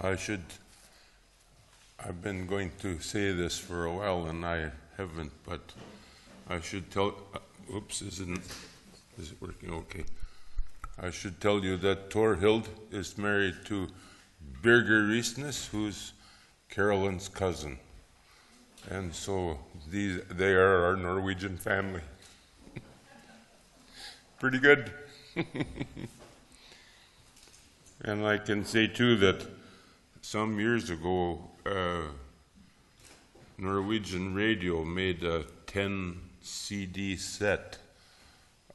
I should. I've been going to say this for a while and I haven't, but I should tell. Uh, oops, isn't. Is it working okay? I should tell you that Torhild is married to Birger Riesnes, who's Carolyn's cousin. And so these, they are our Norwegian family. Pretty good. and I can say too that some years ago, uh, Norwegian radio made a 10 CD set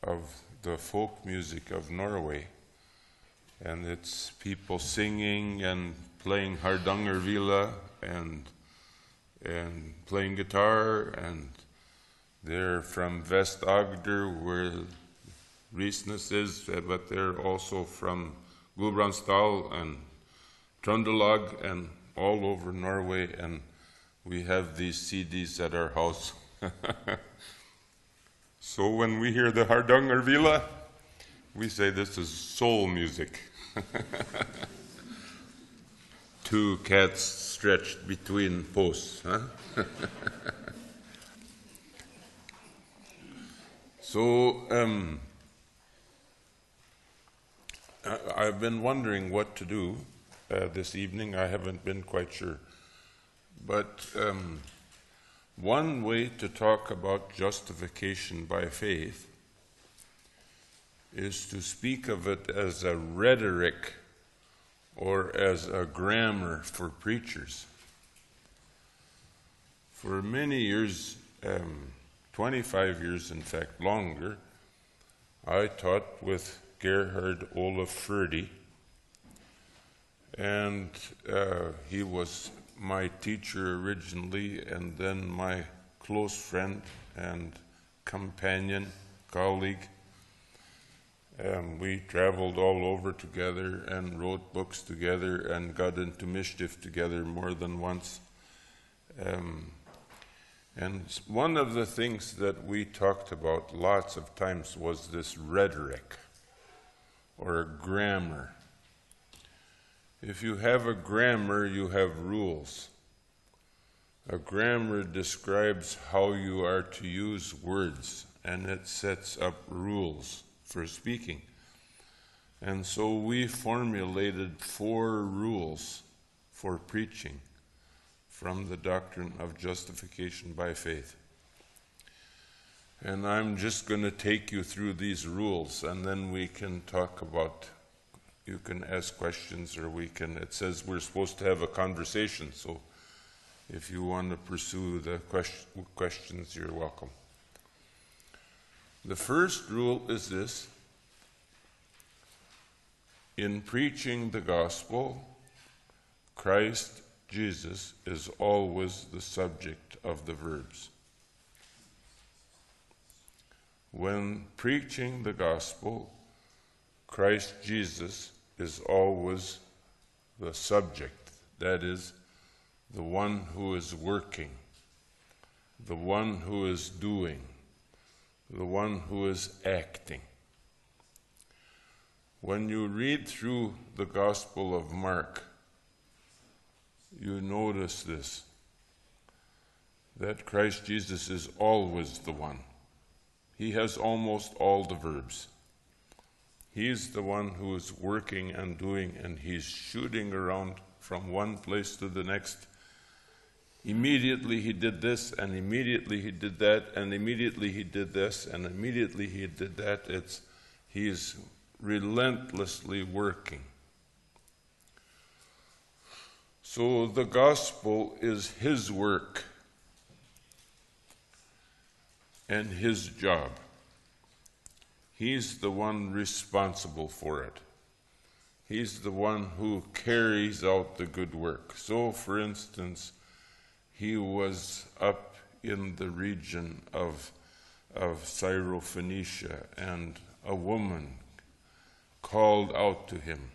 of the folk music of Norway. And it's people singing and playing Hardangerfele and and playing guitar and they're from Vest Agder, where Riesnes is, but they're also from Gudbrandsdal and Trøndelag and all over Norway, and we have these CDs at our house. so when we hear the Hardangerfele, we say this is soul music. Two cats stretched between posts, huh? so, um, I've been wondering what to do uh, this evening. I haven't been quite sure. But um, one way to talk about justification by faith is to speak of it as a rhetoric or as a grammar for preachers. For many years, um, 25 years in fact, longer, I taught with Gerhard Olaf Forde, and uh, he was my teacher originally, and then my close friend and companion, colleague. Um, we traveled all over together and wrote books together and got into mischief together more than once. Um, and one of the things that we talked about lots of times was this rhetoric or grammar. If you have a grammar, you have rules. A grammar describes how you are to use words, and it sets up rules for speaking. And so we formulated four rules for preaching from the doctrine of justification by faith. And I'm just going to take you through these rules, and then we can talk about. You can ask questions, or we can. It says we're supposed to have a conversation, so if you want to pursue the question, questions, you're welcome. The first rule is this in preaching the gospel, Christ Jesus is always the subject of the verbs. When preaching the gospel, Christ Jesus is always the subject, that is, the one who is working, the one who is doing, the one who is acting. When you read through the Gospel of Mark, you notice this that Christ Jesus is always the one he has almost all the verbs. He's the one who is working and doing, and he's shooting around from one place to the next. Immediately he did this, and immediately he did that, and immediately he did this, and immediately he did that. It's he's relentlessly working. So the gospel is his work and his job. He's the one responsible for it. He's the one who carries out the good work. So, for instance, he was up in the region of, of Syrophoenicia, and a woman called out to him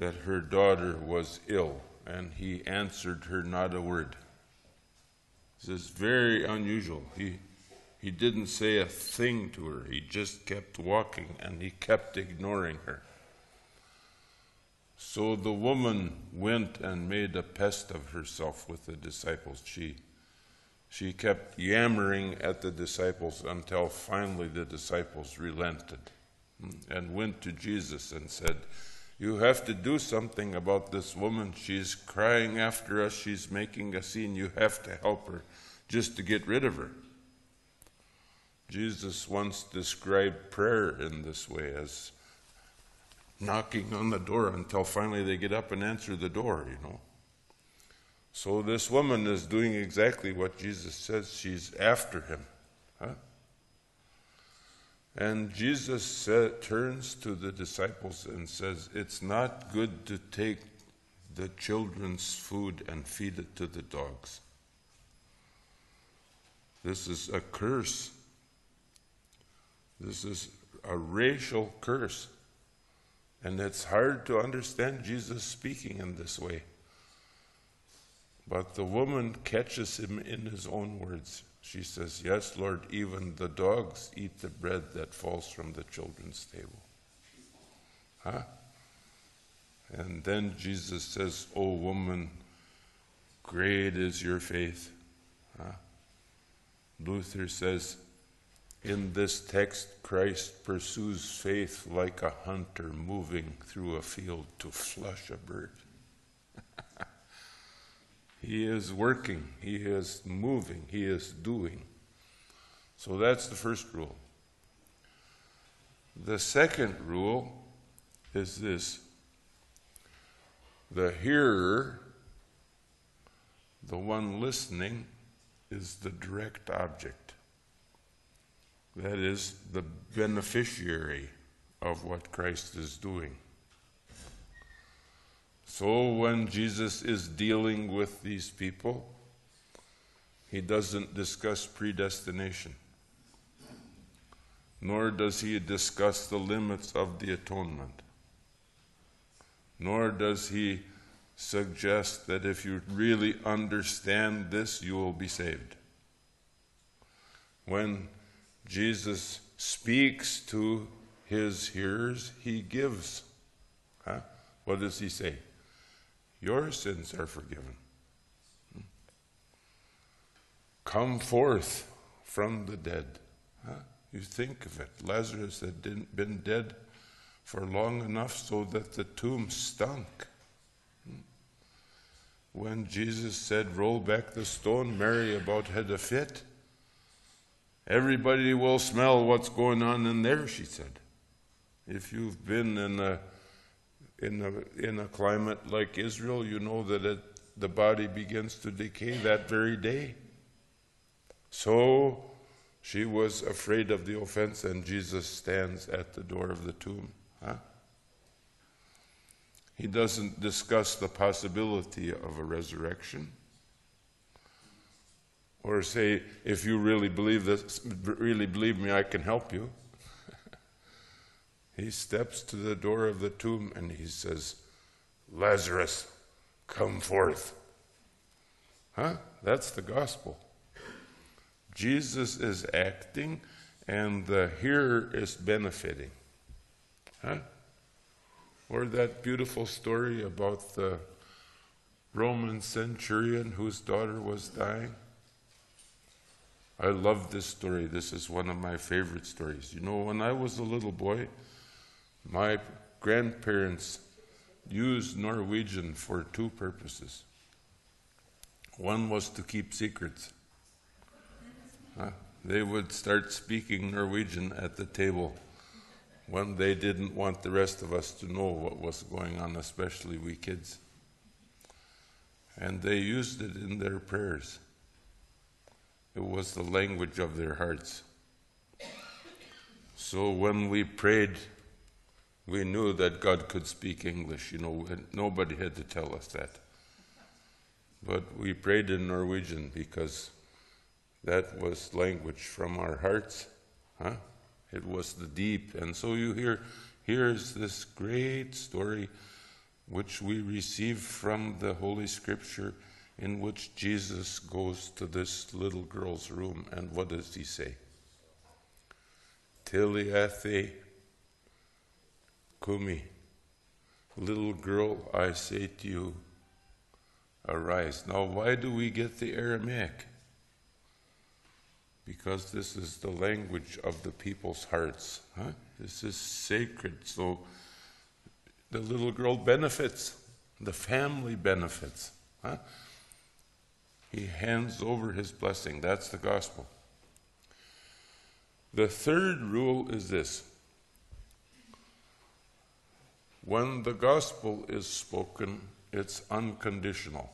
that her daughter was ill, and he answered her not a word. This is very unusual. He, he didn't say a thing to her. He just kept walking and he kept ignoring her. So the woman went and made a pest of herself with the disciples. She, she kept yammering at the disciples until finally the disciples relented and went to Jesus and said, You have to do something about this woman. She's crying after us, she's making a scene. You have to help her just to get rid of her. Jesus once described prayer in this way as knocking on the door until finally they get up and answer the door, you know. So this woman is doing exactly what Jesus says. She's after him. Huh? And Jesus said, turns to the disciples and says, It's not good to take the children's food and feed it to the dogs. This is a curse. This is a racial curse. And it's hard to understand Jesus speaking in this way. But the woman catches him in his own words. She says, Yes, Lord, even the dogs eat the bread that falls from the children's table. Huh? And then Jesus says, O oh, woman, great is your faith. Huh? Luther says, in this text, Christ pursues faith like a hunter moving through a field to flush a bird. he is working, he is moving, he is doing. So that's the first rule. The second rule is this the hearer, the one listening, is the direct object. That is the beneficiary of what Christ is doing. So when Jesus is dealing with these people, he doesn't discuss predestination, nor does he discuss the limits of the atonement, nor does he suggest that if you really understand this, you will be saved. When Jesus speaks to his hearers, he gives. Huh? What does he say? Your sins are forgiven. Come forth from the dead. Huh? You think of it. Lazarus had been dead for long enough so that the tomb stunk. When Jesus said, Roll back the stone, Mary about had a fit. Everybody will smell what's going on in there, she said. If you've been in a, in a, in a climate like Israel, you know that it, the body begins to decay that very day. So she was afraid of the offense, and Jesus stands at the door of the tomb. Huh? He doesn't discuss the possibility of a resurrection or say, if you really believe this, really believe me, I can help you. he steps to the door of the tomb and he says, Lazarus, come forth. Huh? That's the gospel. Jesus is acting and the hearer is benefiting. Huh? Or that beautiful story about the Roman centurion whose daughter was dying. I love this story. This is one of my favorite stories. You know, when I was a little boy, my grandparents used Norwegian for two purposes. One was to keep secrets. Uh, they would start speaking Norwegian at the table when they didn't want the rest of us to know what was going on, especially we kids. And they used it in their prayers. It was the language of their hearts. So when we prayed, we knew that God could speak English. You know, nobody had to tell us that. But we prayed in Norwegian because that was language from our hearts. Huh? It was the deep. And so you hear, here's this great story which we receive from the Holy Scripture in which Jesus goes to this little girl's room, and what does he say? Talitha kumi. Little girl, I say to you, arise. Now, why do we get the Aramaic? Because this is the language of the people's hearts. Huh? This is sacred. So the little girl benefits, the family benefits. Huh? He hands over his blessing. That's the gospel. The third rule is this when the gospel is spoken, it's unconditional.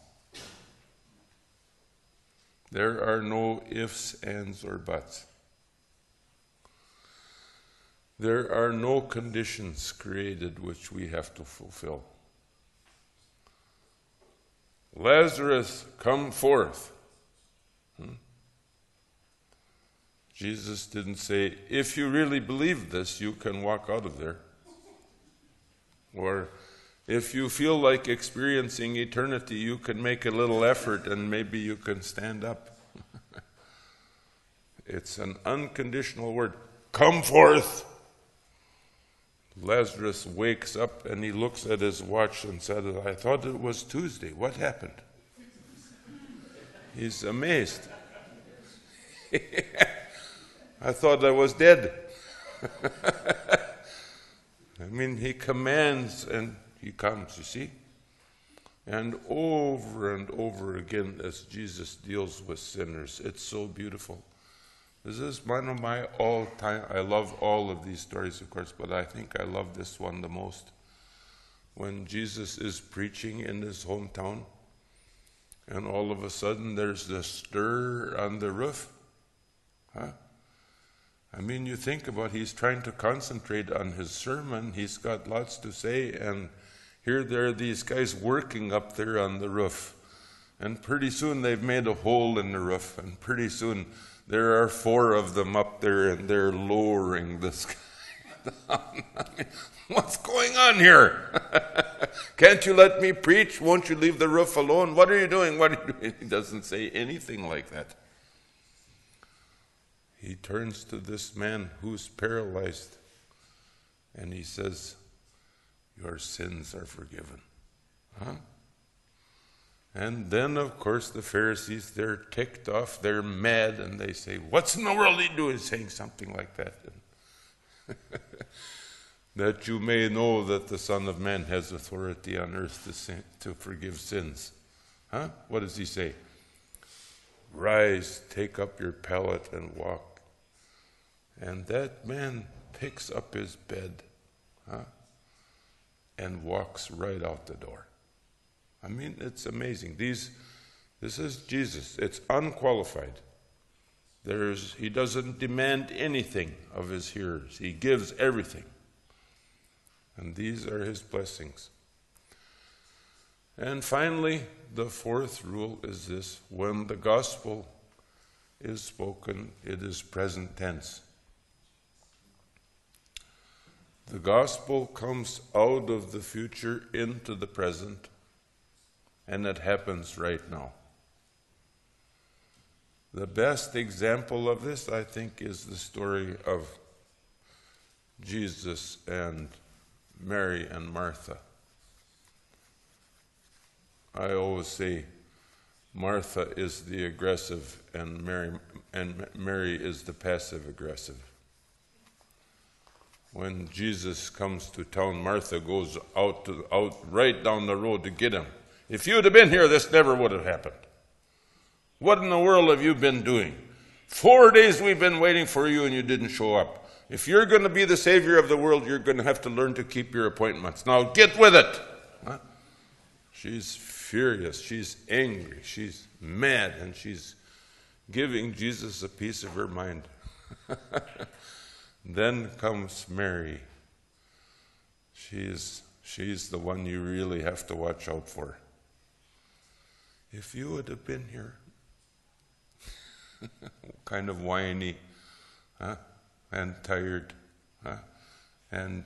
There are no ifs, ands, or buts. There are no conditions created which we have to fulfill. Lazarus, come forth. Hmm? Jesus didn't say, if you really believe this, you can walk out of there. Or if you feel like experiencing eternity, you can make a little effort and maybe you can stand up. it's an unconditional word. Come forth. Lazarus wakes up and he looks at his watch and said, I thought it was Tuesday. What happened? He's amazed. I thought I was dead. I mean, he commands and he comes, you see? And over and over again, as Jesus deals with sinners, it's so beautiful. This is one of my all time, I love all of these stories, of course, but I think I love this one the most. When Jesus is preaching in his hometown, and all of a sudden there's this stir on the roof. Huh? I mean, you think about he's trying to concentrate on his sermon. He's got lots to say, and here there are these guys working up there on the roof. And pretty soon they've made a hole in the roof, and pretty soon there are four of them up there, and they're lowering this guy down. What's going on here? Can't you let me preach? Won't you leave the roof alone? What are you doing? What are you doing? He doesn't say anything like that he turns to this man who's paralyzed and he says, Your sins are forgiven. Huh? And then, of course, the Pharisees, they're ticked off, they're mad, and they say, What's in the world you doing saying something like that? that you may know that the Son of Man has authority on earth to, sin, to forgive sins. Huh? What does he say? Rise, take up your pallet, and walk. And that man picks up his bed huh, and walks right out the door. I mean, it's amazing. These, this is Jesus. It's unqualified. There's, he doesn't demand anything of his hearers, he gives everything. And these are his blessings. And finally, the fourth rule is this when the gospel is spoken, it is present tense. The gospel comes out of the future into the present, and it happens right now. The best example of this, I think, is the story of Jesus and Mary and Martha. I always say Martha is the aggressive and Mary, and Mary is the passive aggressive when Jesus comes to town, Martha goes out, to, out right down the road to get him. If you'd have been here, this never would have happened. What in the world have you been doing? Four days we've been waiting for you and you didn't show up. If you're going to be the Savior of the world, you're going to have to learn to keep your appointments. Now get with it. Huh? She's furious. She's angry. She's mad. And she's giving Jesus a piece of her mind. Then comes Mary. She's, she's the one you really have to watch out for. If you would have been here, kind of whiny, huh? and tired, huh? and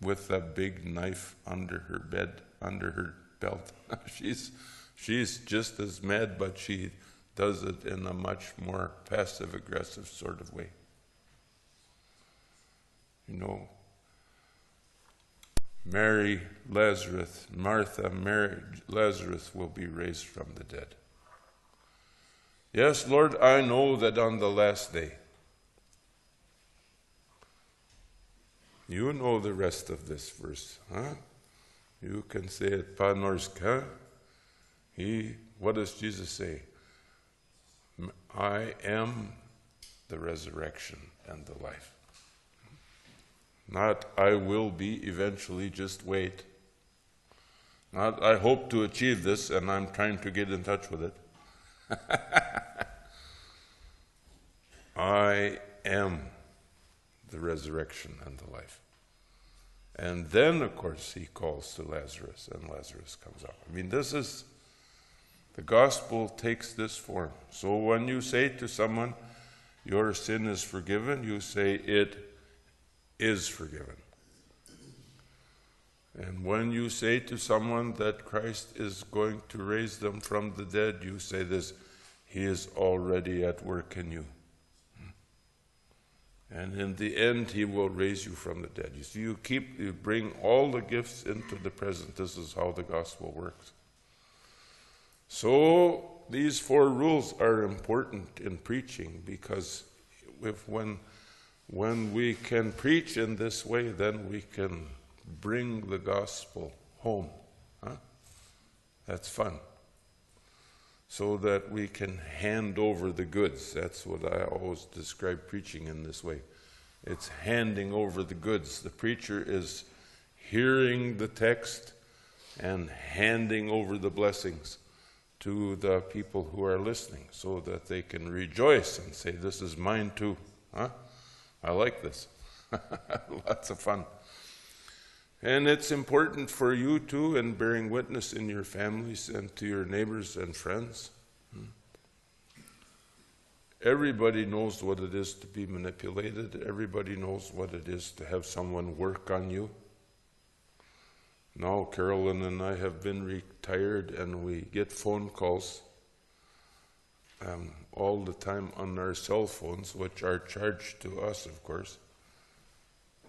with a big knife under her bed, under her belt. she's, she's just as mad, but she does it in a much more passive aggressive sort of way. You know, Mary, Lazarus, Martha, Mary, Lazarus will be raised from the dead. Yes, Lord, I know that on the last day, you know the rest of this verse, huh? You can say it panorska. He, what does Jesus say? I am the resurrection and the life. Not I will be eventually, just wait. Not I hope to achieve this and I'm trying to get in touch with it. I am the resurrection and the life. And then, of course, he calls to Lazarus, and Lazarus comes up. I mean, this is the gospel takes this form. So when you say to someone, Your sin is forgiven, you say, It is forgiven. And when you say to someone that Christ is going to raise them from the dead, you say this He is already at work in you. And in the end, He will raise you from the dead. You see, you keep, you bring all the gifts into the present. This is how the gospel works. So, these four rules are important in preaching because if when when we can preach in this way, then we can bring the gospel home. Huh? That's fun. So that we can hand over the goods. That's what I always describe preaching in this way. It's handing over the goods. The preacher is hearing the text and handing over the blessings to the people who are listening so that they can rejoice and say, This is mine too. Huh? I like this. Lots of fun. And it's important for you too, in bearing witness in your families and to your neighbors and friends. Everybody knows what it is to be manipulated. Everybody knows what it is to have someone work on you. Now, Carolyn and I have been retired, and we get phone calls um, all the time on our cell phones, which are charged to us, of course.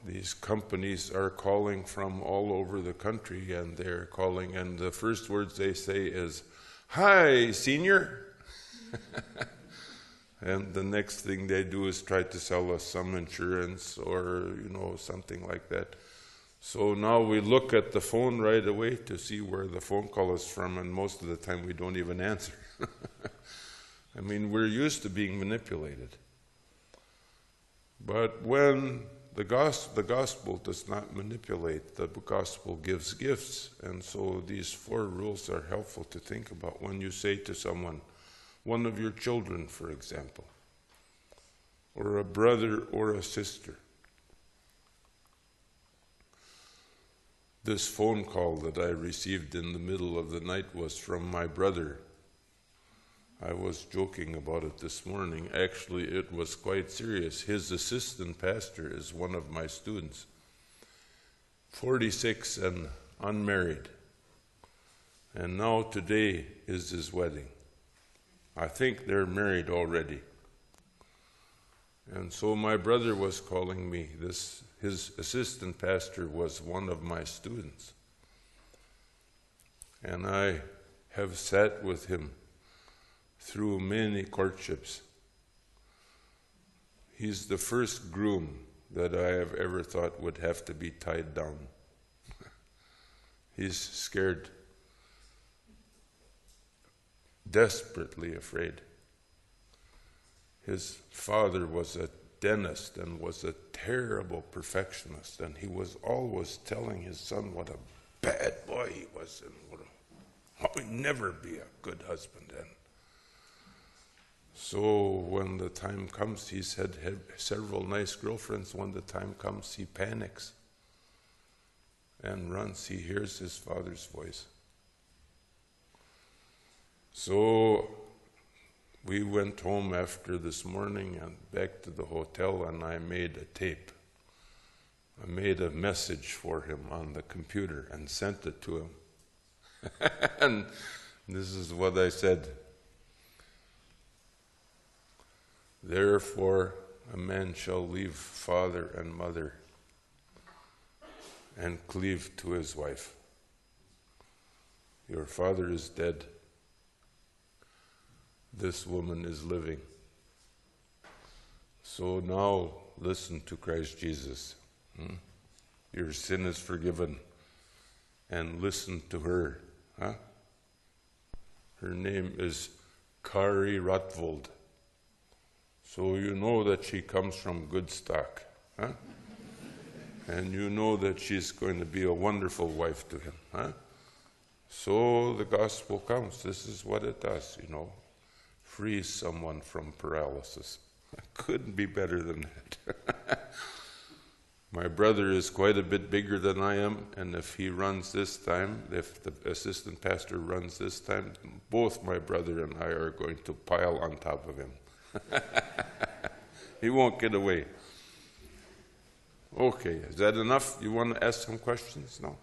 These companies are calling from all over the country, and they're calling, and the first words they say is, Hi, senior. and the next thing they do is try to sell us some insurance or, you know, something like that. So now we look at the phone right away to see where the phone call is from, and most of the time we don't even answer. I mean, we're used to being manipulated. But when the gospel, the gospel does not manipulate, the gospel gives gifts. And so these four rules are helpful to think about when you say to someone, one of your children, for example, or a brother or a sister, This phone call that I received in the middle of the night was from my brother I was joking about it this morning. Actually, it was quite serious. His assistant pastor is one of my students, 46 and unmarried. And now today is his wedding. I think they're married already. And so my brother was calling me. This his assistant pastor was one of my students. And I have sat with him through many courtships. He's the first groom that I have ever thought would have to be tied down. He's scared, desperately afraid. His father was a dentist and was a terrible perfectionist, and he was always telling his son what a bad boy he was and what a, he'd never be a good husband. And so when the time comes, he's had, had several nice girlfriends. When the time comes, he panics and runs. He hears his father's voice. So we went home after this morning and back to the hotel, and I made a tape. I made a message for him on the computer and sent it to him. and this is what I said Therefore, a man shall leave father and mother and cleave to his wife. Your father is dead. This woman is living. So now listen to Christ Jesus. Hmm? Your sin is forgiven. And listen to her. Huh? Her name is Kari Rotvold. So you know that she comes from good stock. Huh? and you know that she's going to be a wonderful wife to him. Huh? So the gospel comes. This is what it does, you know. Frees someone from paralysis. Couldn't be better than that. My brother is quite a bit bigger than I am, and if he runs this time, if the assistant pastor runs this time, both my brother and I are going to pile on top of him. he won't get away. Okay, is that enough? You want to ask some questions? No?